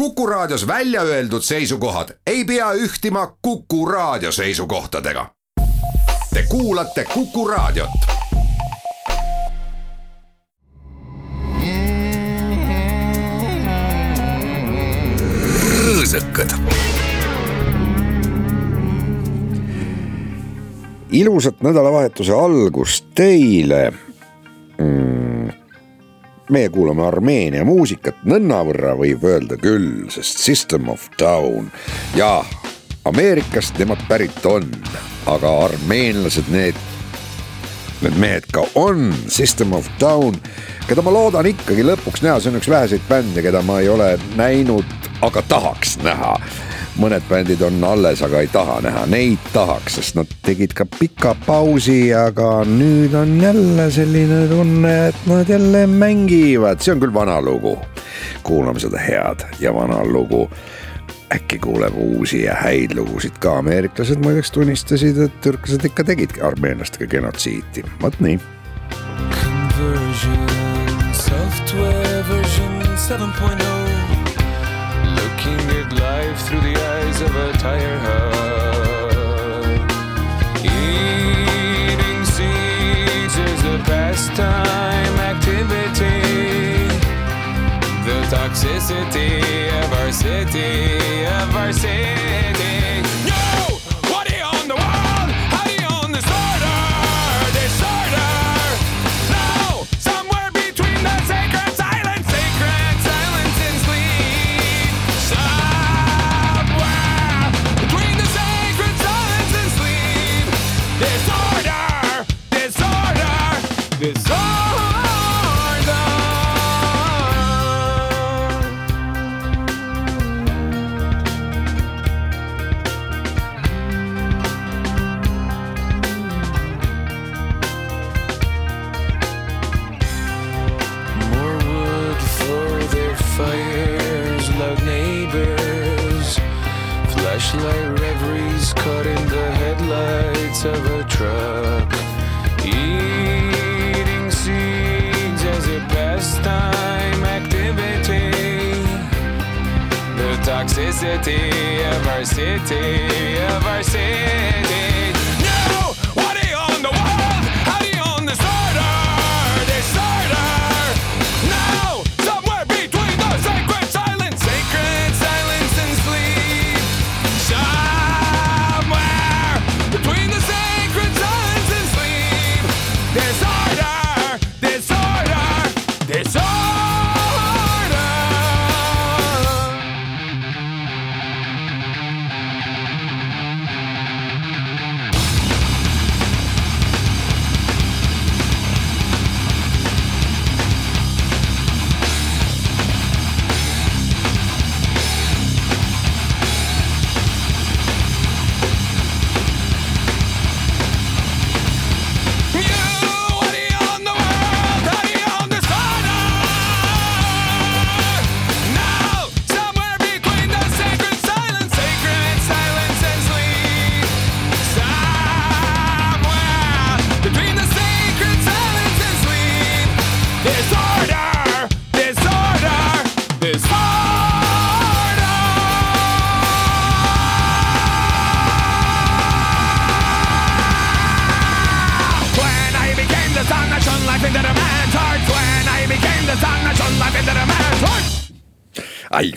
Kuku Raadios välja öeldud seisukohad ei pea ühtima Kuku Raadio seisukohtadega. Te kuulate Kuku Raadiot. rõõsakad. ilusat nädalavahetuse algust teile mm meie kuulame Armeenia muusikat, nõnnavõrra võib öelda küll, sest System of Down. Ja Ameerikast nemad pärit on, aga armeenlased, need, need mehed ka on, System of Down, keda ma loodan ikkagi lõpuks näha, see on üks väheseid bände, keda ma ei ole näinud, aga tahaks näha mõned bändid on alles, aga ei taha näha, neid tahaks, sest nad tegid ka pika pausi, aga nüüd on jälle selline tunne, et nad jälle mängivad, see on küll vana lugu. kuulame seda head ja vana lugu. äkki kuuleb uusi ja häid lugusid ka, ameeriklased muideks tunnistasid, et türklased ikka tegidki armeenlastega genotsiiti, vot nii. Conversion software version 7.0 Looking at life through the of a tire hub. Eating seeds is a pastime activity. The toxicity of our city, of our city.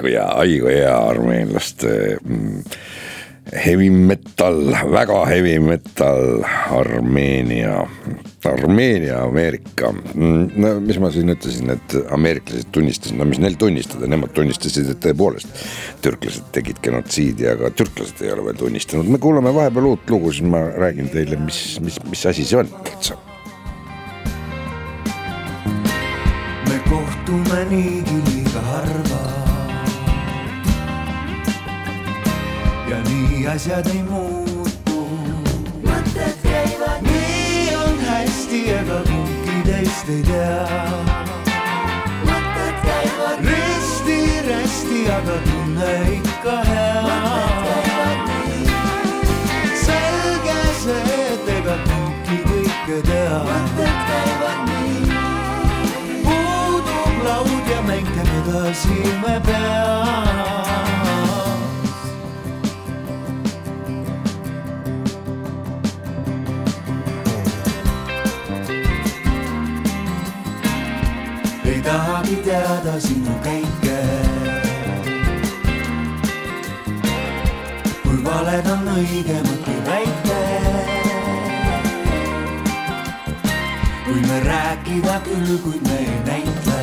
Aigu hea, aigu hea armeenlaste mm, heavy metal, väga heavy metal, Armeenia, Armeenia, Ameerika. no mis ma siin ütlesin, et ameeriklased tunnistasid, no mis neil tunnistada, nemad tunnistasid, et tõepoolest türklased tegid genotsiidi, aga türklased ei ole veel tunnistanud. me kuulame vahepeal uut lugu, siis ma räägin teile, mis, mis, mis asi see on üldse. me kohtume niigi liiga harva. Ja nii asjad ei muutu. mõtted käivad. nii on hästi, ega kumbki teist ei tea. mõtted käivad. risti-rästi, aga tunne ikka hea. selge see, et ega kumbki kõike tea. mõtted käivad nii puudub laud ja mäng käib edasi me peame. teada sinu käike. kui valed on õigemad kui väike. võime rääkida küll, kuid me ei näitle.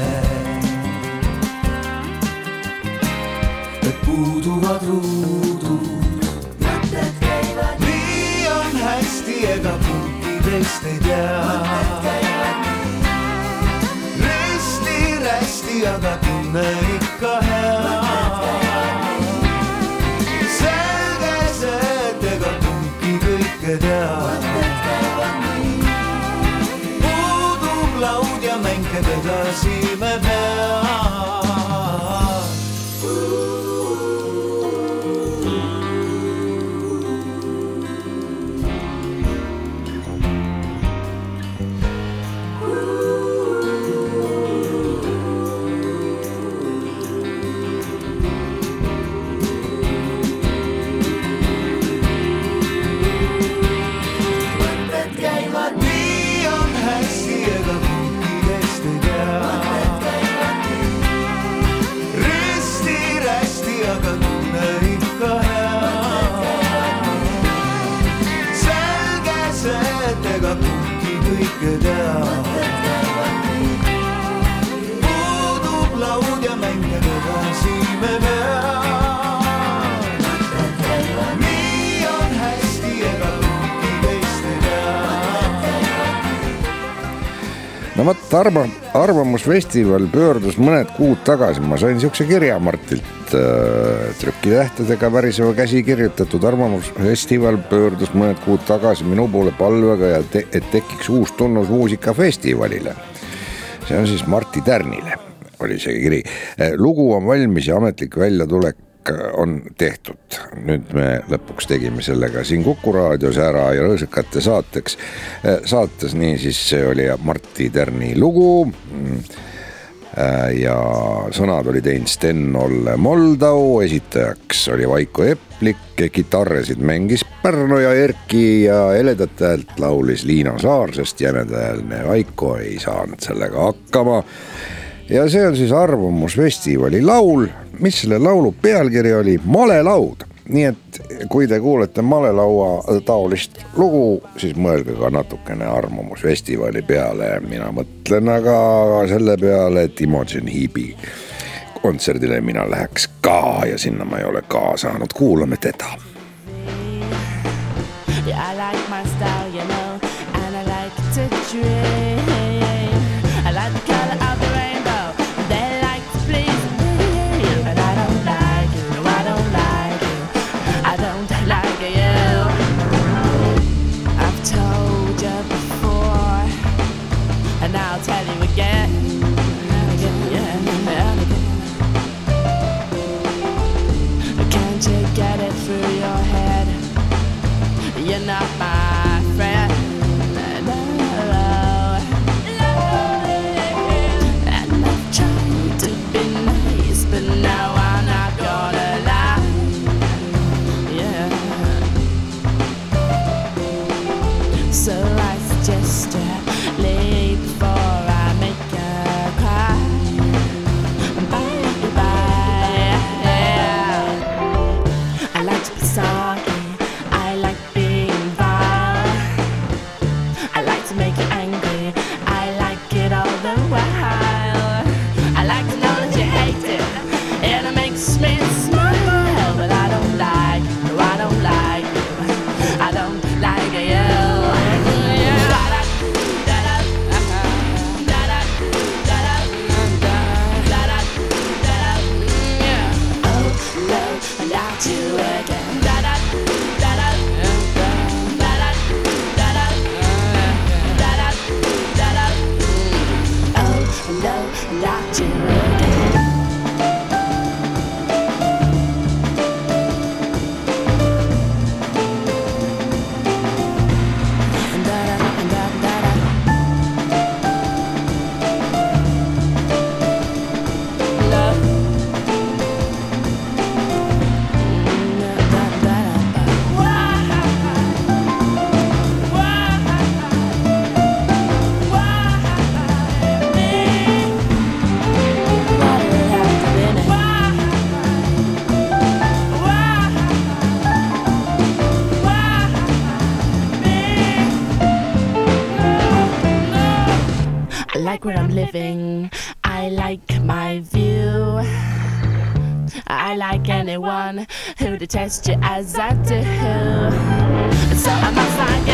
et puuduvad ruudud. mõtted käivad. nii on hästi, ega kumbki teist ei tea. risti-rästi, aga tunne ikka hea. No vot, arva, Arvamusfestival pöördus mõned kuud tagasi, ma sain siukse kirja Martilt äh, trükitähtedega väriseva käsi kirjutatud. Arvamusfestival pöördus mõned kuud tagasi minu poole palvega ja te, et tekiks uus tunnus muusikafestivalile. see on siis Martti Tärnile oli see kiri, lugu on valmis ja ametlik väljatulek on tehtud, nüüd me lõpuks tegime selle ka siin Kuku raadios ära ja Rõõsakate saateks. saates niisiis see oli Martti Tärni lugu. ja sõnad oli teinud Sten-Olle Moldau, esitajaks oli Vaiko Eplik, kitarresid mängis Pärnu ja Erki ja heledat häält laulis Liina Saar, sest jämedahäälne Vaiko ei saanud sellega hakkama ja see on siis Arvamusfestivali laul, mis selle laulu pealkiri oli Malelaud. nii et kui te kuulete malelaua taolist lugu, siis mõelge ka natukene Arvamusfestivali peale, mina mõtlen aga selle peale, et Imogen Heapi kontserdile mina läheks ka ja sinna ma ei ole ka saanud, kuulame teda Yeah, I like my style, you know, and I like to dream. I like deteste, a zatte hill. So I must find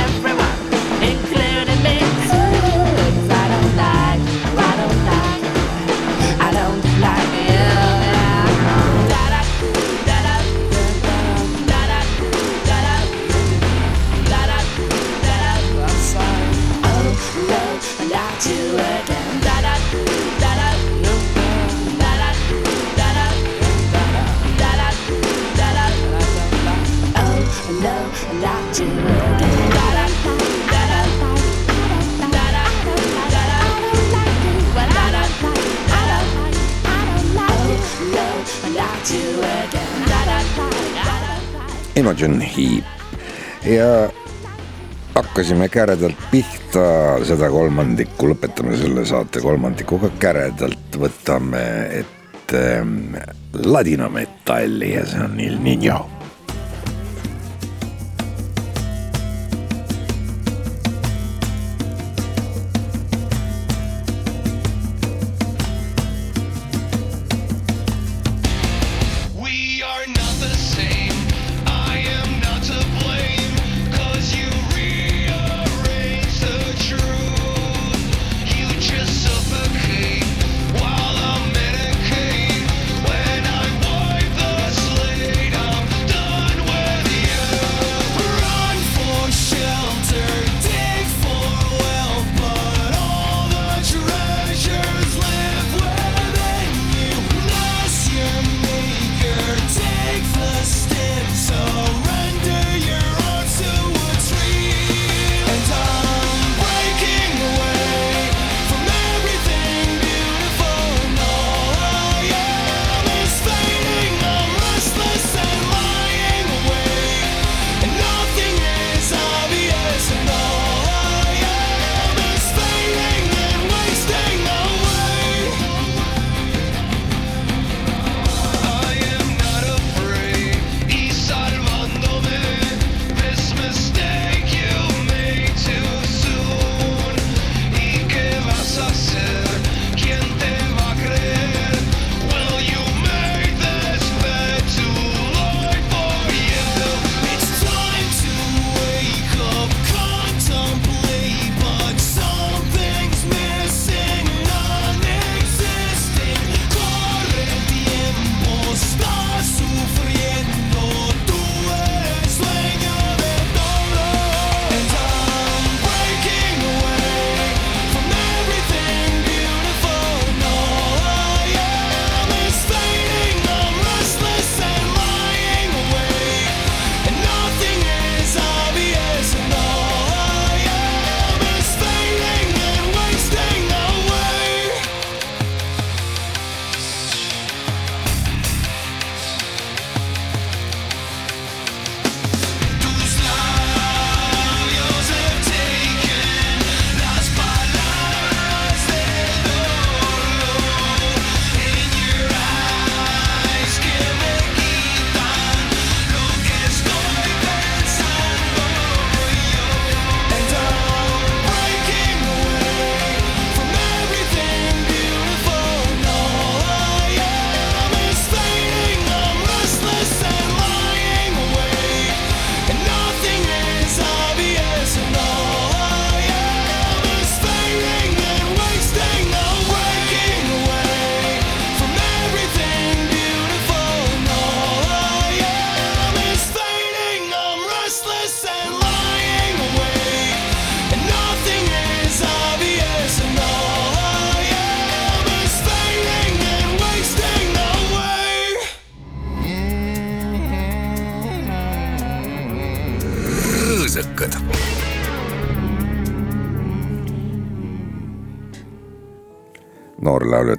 Ocean Heap ja hakkasime käredalt pihta, seda kolmandikku, lõpetame selle saate kolmandikuga käredalt, võtame ette ehm, ladinametalli ja see on Il Niño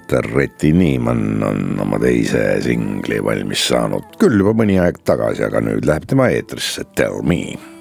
tütar Reti Niimann on oma teise singli valmis saanud küll juba mõni aeg tagasi, aga nüüd läheb tema eetrisse Tell me.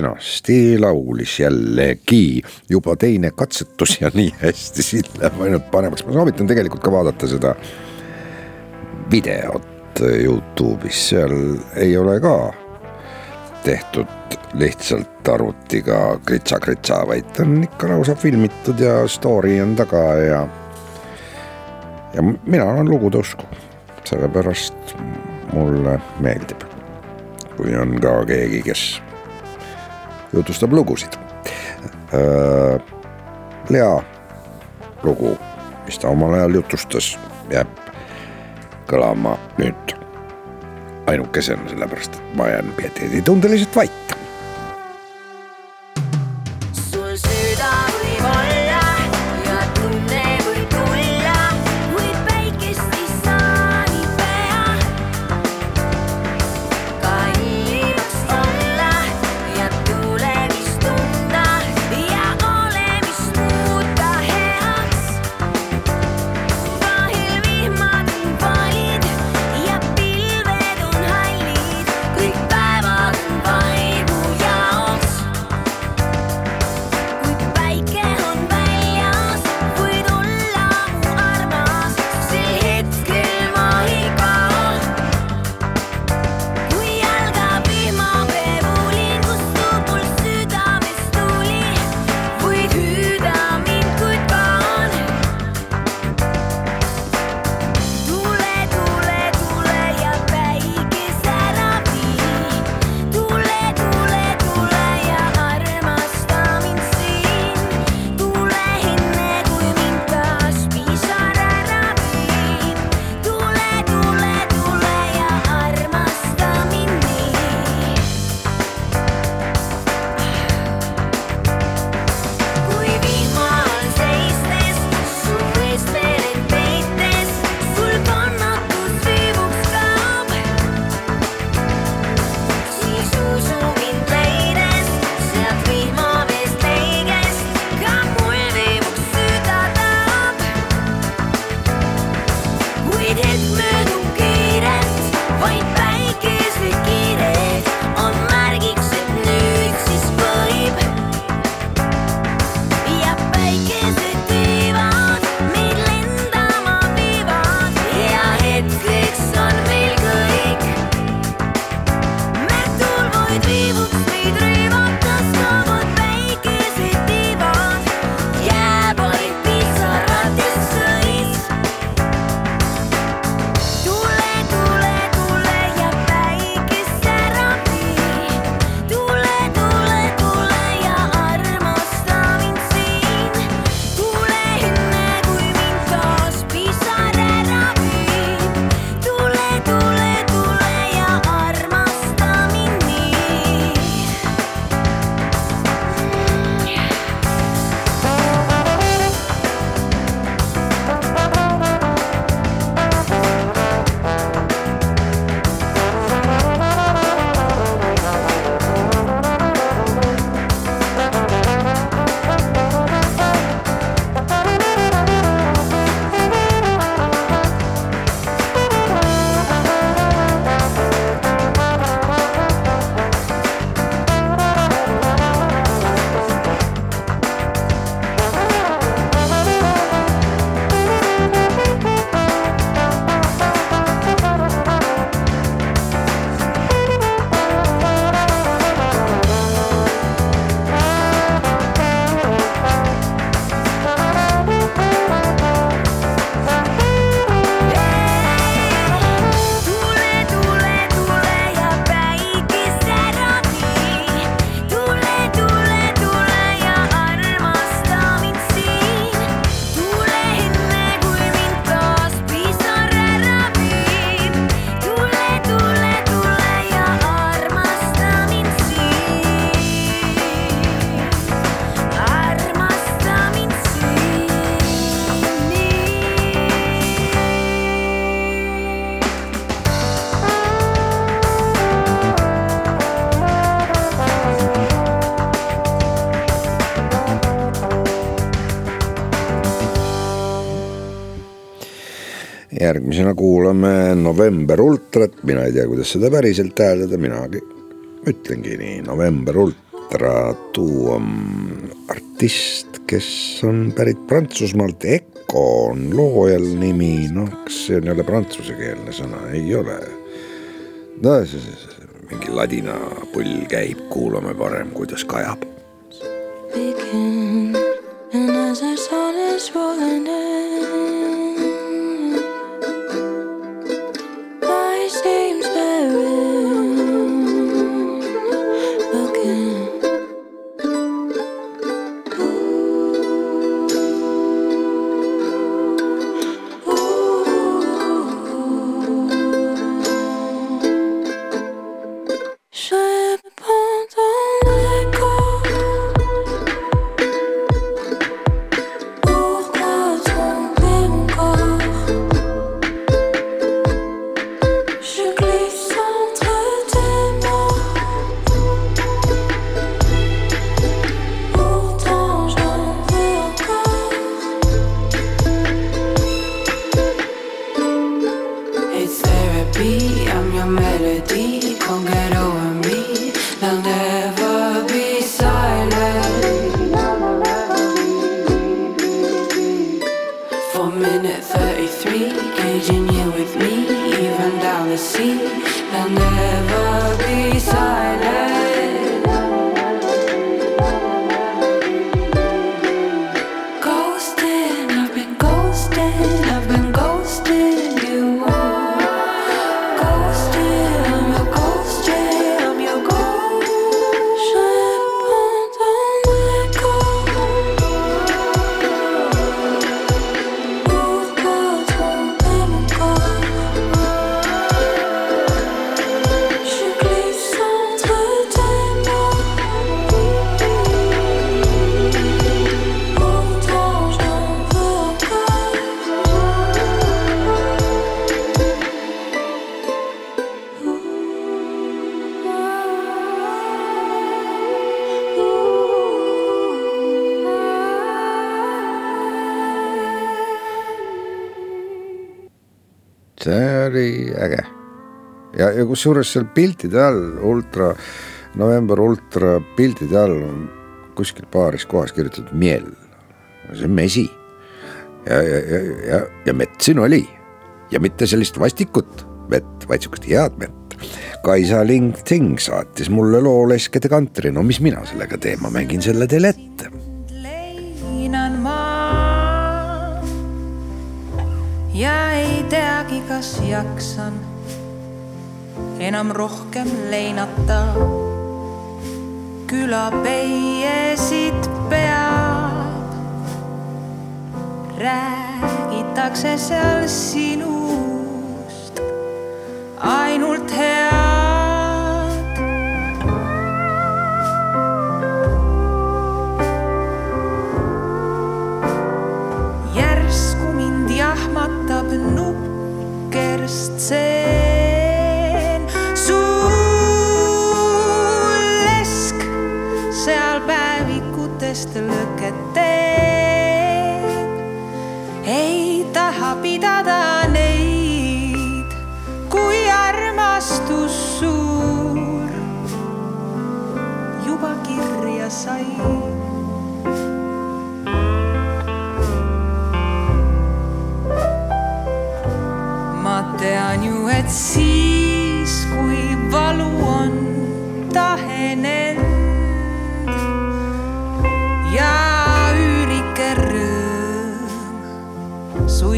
kenasti laulis jällegi, juba teine katsetus ja nii hästi, siit läheb ainult paremaks, ma soovitan tegelikult ka vaadata seda videot Youtube'is, seal ei ole ka tehtud lihtsalt arvutiga kritsa-kritsa, vaid on ikka lausa filmitud ja story on taga ja ja mina olen lugude usku, sellepärast mulle meeldib, kui on ka keegi, kes jutustab lugusid. Äh, Lea lugu, mis ta omal ajal jutustas, jääb kõlama nüüd ainukesena, sellepärast et ma jään pieteeditundeliselt vait järgmisena kuulame November Ultrat, mina ei tea, kuidas seda päriselt hääldada, mina ütlengi nii, November Ultra, too on artist, kes on pärit Prantsusmaalt, Eco on loojal nimi, noh, kas see on jälle prantsusekeelne sõna, ei ole. no see, see, mingi ladina pull käib, kuulame parem, kuidas kajab. begin. And as our sun is rolling in, Minute 33, gauging you with me, even down the sea. They'll never be silent. Kusjuures seal piltide all ultra, november ultra piltide all on kuskil paaris kohas kirjutatud miel. see on mesi. ja, ja, ja, ja, ja mett siin oli ja mitte sellist vastikut mett, vaid sihukest head mett. Kaisa Ling Ting saatis mulle loo Leskede kantri, no mis mina sellega teen, ma mängin selle teile ette. leinan ma ja ei teagi, kas jaksan enam rohkem leinata. külapeiesid peab, räägitakse seal sinust ainult head. järsku mind jahmatab nukker stseen. Päevikutest lõket teeb. ei taha pidada neid, kui armastus suur juba kirja sai tean ju, et siis,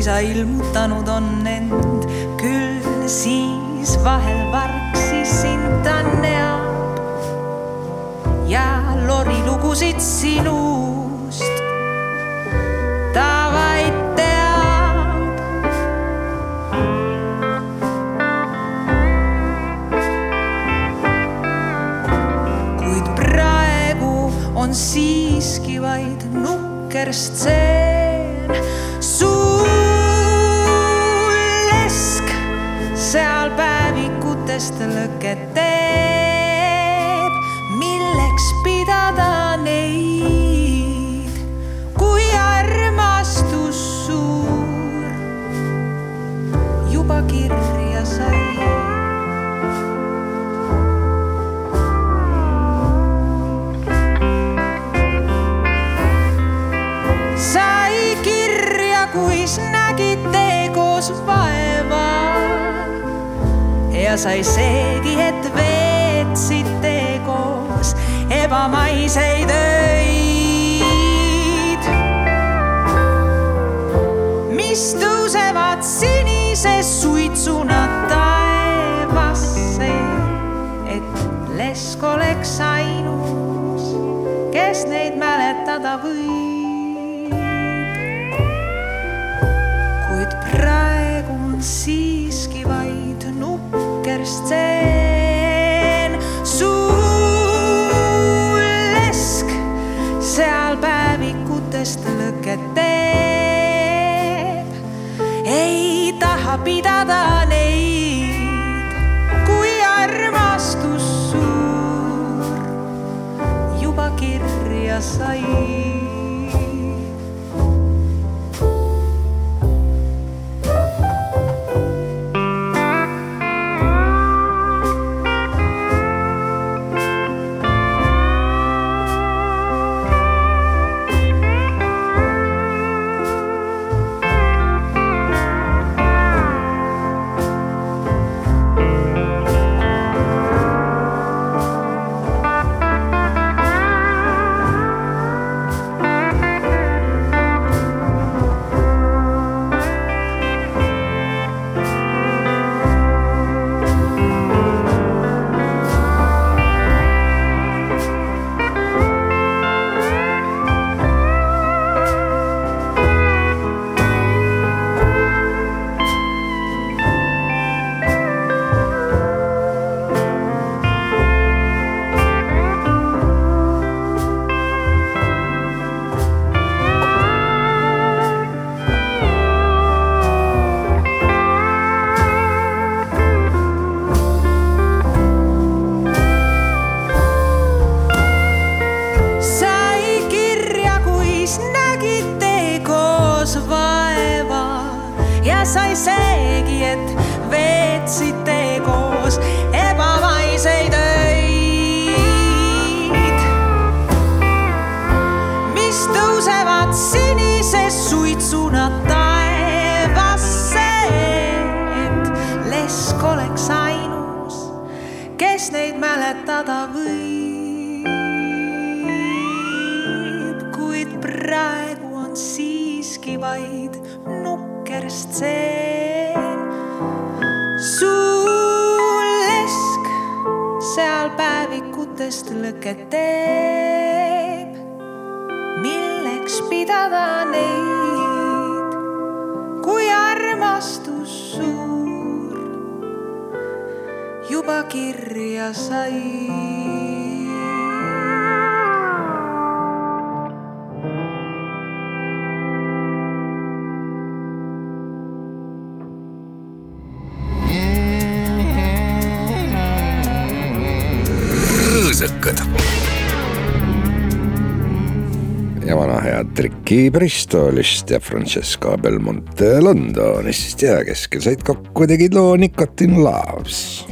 rõõm suisa ilmutanud on end, küll siis vahel vargsi sind ta näab ja lorilugusid sinust ta vaid teab. kuid praegu on siiski vaid nukker stseen. Seal päevikutest lõket teeb, milleks pidada neid, kui armastus suur kirja ja sai seegi, et veetsite koos ebamaiseid öid, mis tõusevad sinise suitsuna taevasse, et lesk oleks ainus, kes neid mäletada võib. kuid praegu on vaid nukker stseen. suur lesk seal päevikutest lõket teeb. ei taha pidada neid, kui armastus suur juba kirja sai rõõsakad. ja vana hea Triki Bristolist ja Francesca Belmonte Londonist ja keskel said kokku tegid loo Nicotine Loves.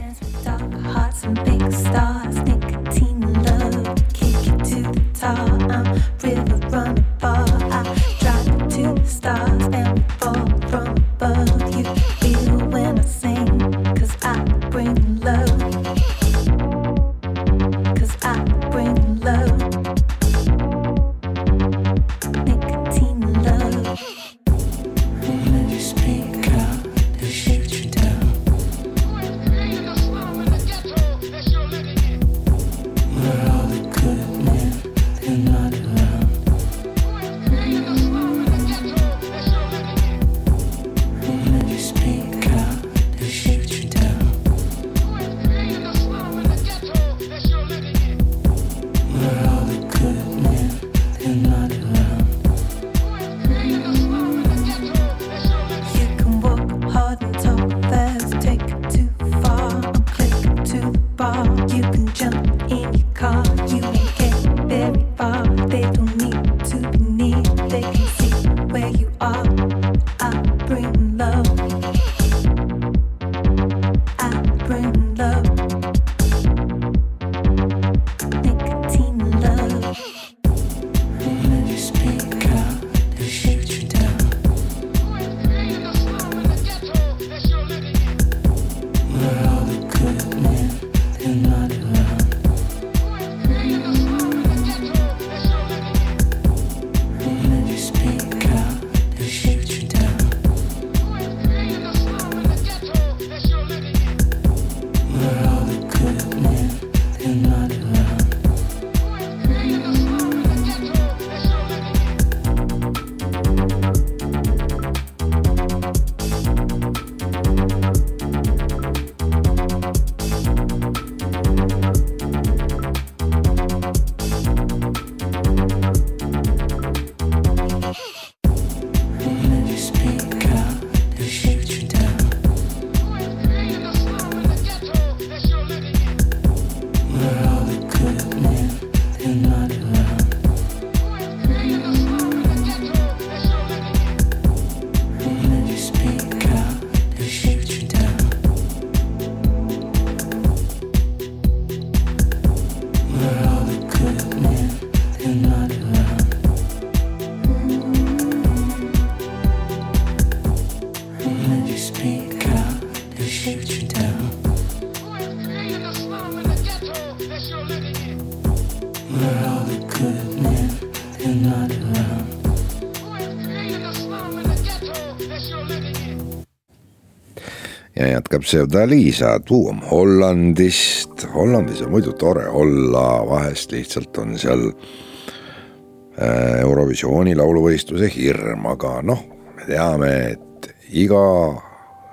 Sevdaliisa tuum Hollandist. Hollandis on muidu tore olla, vahest lihtsalt on seal äh, Eurovisiooni lauluvõistluse hirm, aga noh, me teame, et iga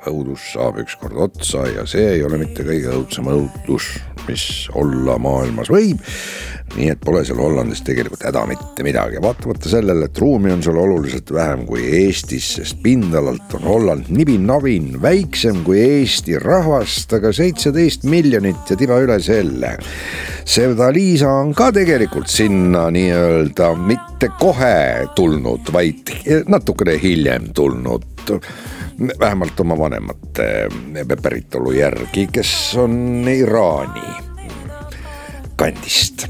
õudus saab ükskord otsa ja see ei ole mitte kõige õudsem õudus, mis olla maailmas võib. nii et pole seal Hollandis tegelikult häda mitte midagi, vaatamata sellele, et ruumi on seal oluliselt vähem kui Eestis, sest pindalalt on Holland nibin-nabin väiksem kui Eesti rahvast, aga seitseteist miljonit ja tiba üle selle. Sevdaliisa on ka tegelikult sinna nii-öelda mitte kohe tulnud, vaid natukene hiljem tulnud vähemalt oma vanemate päritolu järgi, kes on Iraani kandist.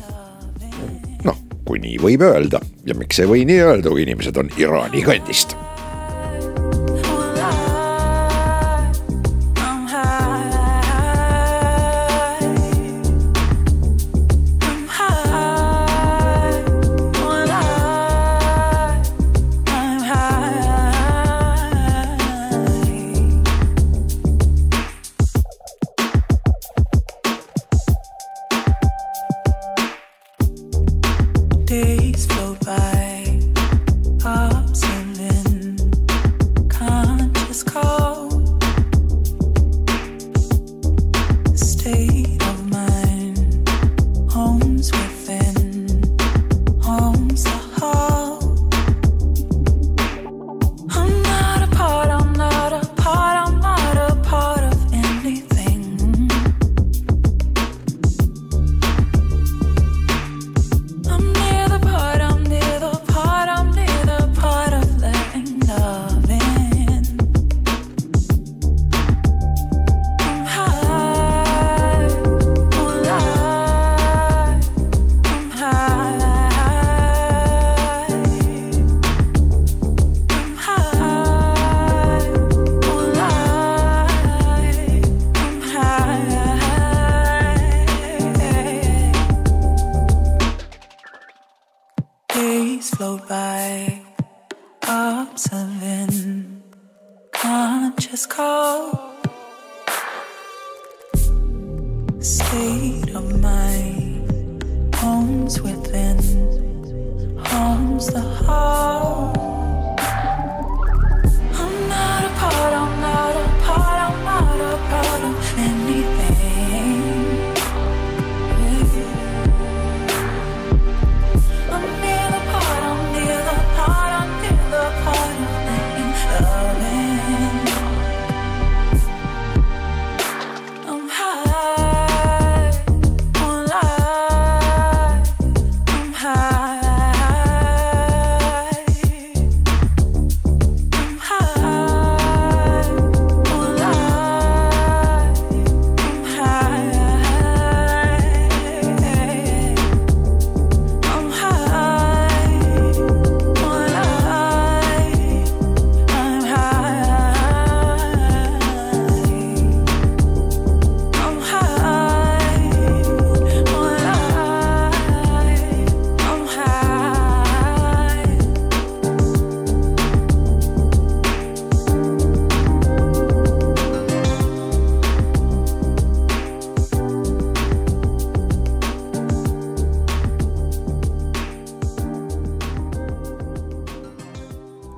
noh, kui nii võib öelda ja miks ei või nii öelda, kui inimesed on Iraani kandist conscious call. State of mind, homes within, homes the hall.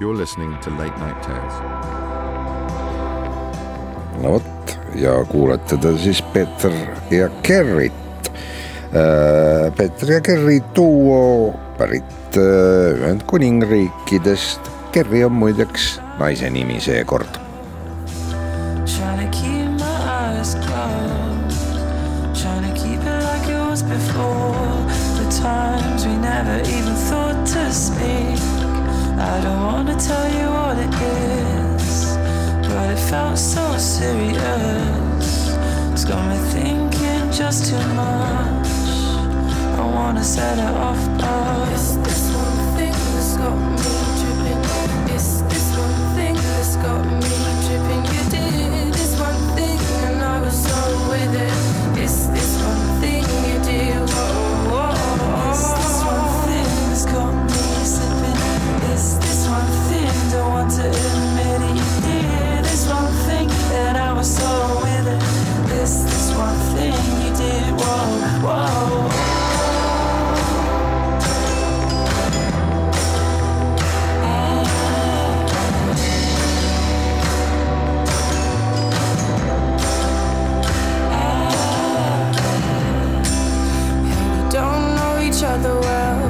Listening to Late Night Tales. no vot ja kuulete te siis Peeter ja Kerrit. Peeter ja Kerri duo pärit äh, Ühendkuningriikidest. Kerri on muideks naise nimi seekord other well.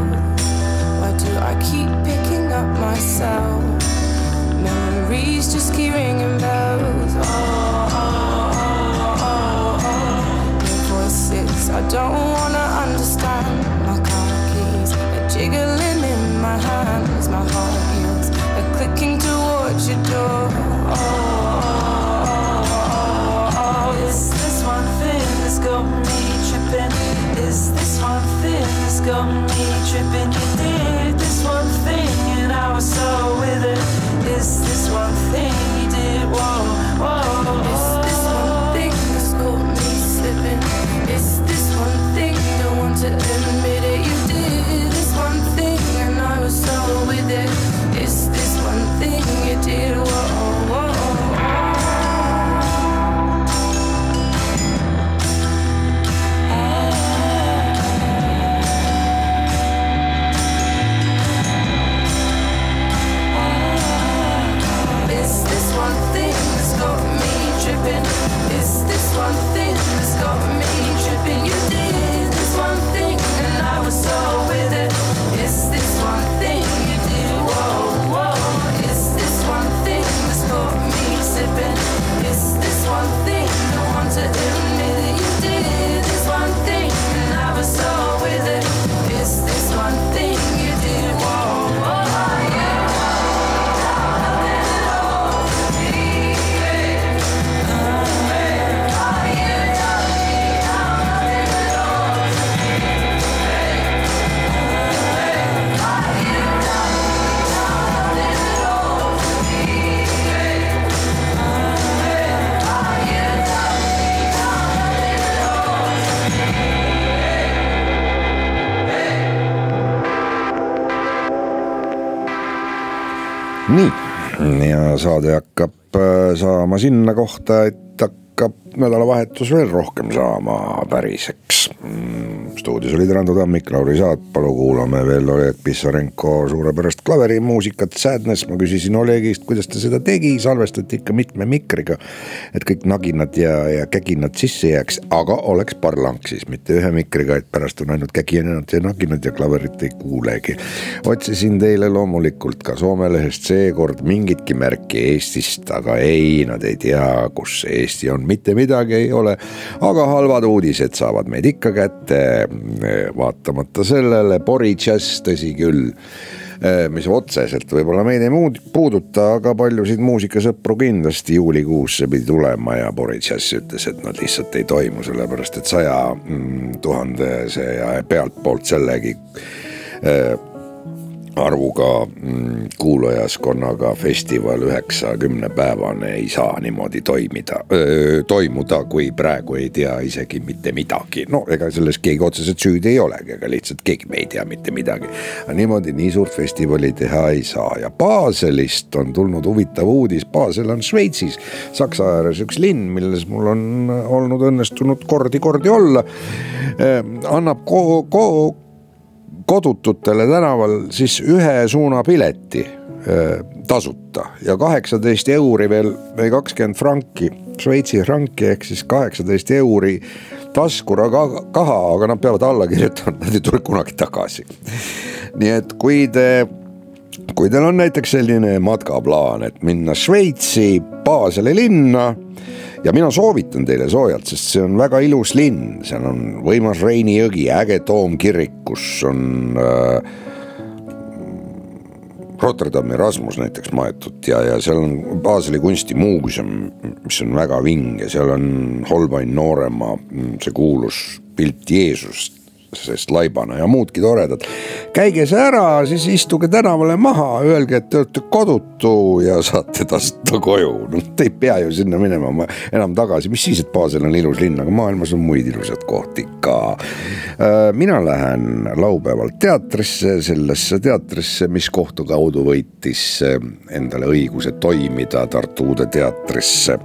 Why do I keep picking up myself? Memories just keep ringing bells. Oh, oh, oh, oh, oh. Your voices I don't wanna understand. My car keys are jiggling in my hands. My heart heels are clicking towards your door. Oh, oh, oh, oh. oh. Is this one thing that's got that's got me tripping? You did this one thing and I was so with it. Is this one thing you did? Whoa, whoa. Is this one thing that's got me slipping? Is this one thing you don't want to admit it? You did this one thing and I was so with it. Is this one thing you did? Whoa. This one saade hakkab äh, saama sinna kohta, et hakkab nädalavahetus veel rohkem saama päriseks. Stuudios olid Rando Tammik, Lauri Saatpalu, kuulame veel Oleg Pissarenko suurepärast klaverimuusikat Sadness. ma küsisin Olegist, kuidas ta seda tegi, salvestati ikka mitme mikriga. et kõik naginad ja, ja käginad sisse jääks, aga oleks parlang siis, mitte ühe mikriga, et pärast on ainult käginad ja naginad ja klaverit ei kuulegi. otsisin teile loomulikult ka Soome lehest seekord mingitki märki Eestist, aga ei, nad ei tea, kus Eesti on, mitte midagi ei ole. aga halvad uudised saavad meid ikka kätte, vaatamata sellele, Bori Jazz, tõsi küll mis otseselt võib-olla meid ei muud- puuduta, aga paljusid muusikasõpru kindlasti juulikuus see pidi tulema ja Boris Jass ütles, et nad lihtsalt ei toimu, sellepärast et saja mm, tuhandese ja pealtpoolt sellegi äh, arvuga mm, kuulajaskonnaga festival üheksakümne päevane ei saa niimoodi toimida, toimuda, kui praegu ei tea isegi mitte midagi. no ega selles keegi otseselt süüdi ei olegi, aga lihtsalt keegi me ei tea mitte midagi. aga niimoodi nii suurt festivali teha ei saa ja Baselist on tulnud huvitav uudis, Basel on Šveitsis, Saksa ääres üks linn, milles mul on olnud õnnestunud kordi-kordi olla. annab ko-, ko-, kodututele tänaval siis ühe suuna pileti tasuta ja kaheksateist euri veel või kakskümmend franki, Šveitsi franki ehk siis kaheksateist euri taskuraha, aga nad peavad alla kirjutama, nad ei tule kunagi tagasi. nii et kui te kui teil on näiteks selline matkaplaan, et minna Šveitsi Baseli linna ja mina soovitan teile soojalt, sest see on väga ilus linn, seal on võimas Reini jõgi, äge toomkirik, kus on äh, Rotterdami Rasmus näiteks maetud ja, ja seal on Baseli kunstimuuseum, mis on väga vinge, seal on Holbein Noorema see kuulus pilt Jeesust sest laibana ja muudki toredad. käige see ära, siis istuge tänavale maha, öelge, et te olete kodutu ja saate tasuta koju. noh, te ei pea ju sinna minema enam tagasi, mis siis, et Basel on ilus linn, aga maailmas on muid ilusaid kohti ka. mina lähen laupäeval teatrisse, sellesse teatrisse, mis kohtu kaudu võitis endale õiguse toimida Tartu Uude Teatrisse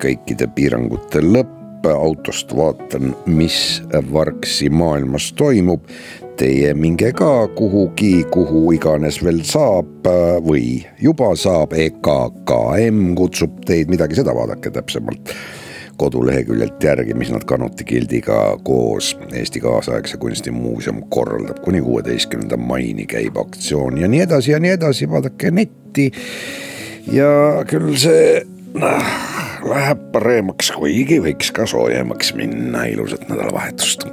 kõikide piirangute lõpp autost vaatan, mis vargsi maailmas toimub. Teie minge ka kuhugi, kuhu iganes veel saab või juba saab, EKKM kutsub teid, midagi seda vaadake täpsemalt koduleheküljelt järgi, mis nad kanutikildiga koos Eesti Kaasaegse Kunstimuuseum korraldab. kuni kuueteistkümnenda maini käib aktsioon ja nii edasi ja nii edasi, vaadake netti. ja küll see noh, läheb paremaks, kuigi võiks ka soojemaks minna, ilusat nädalavahetust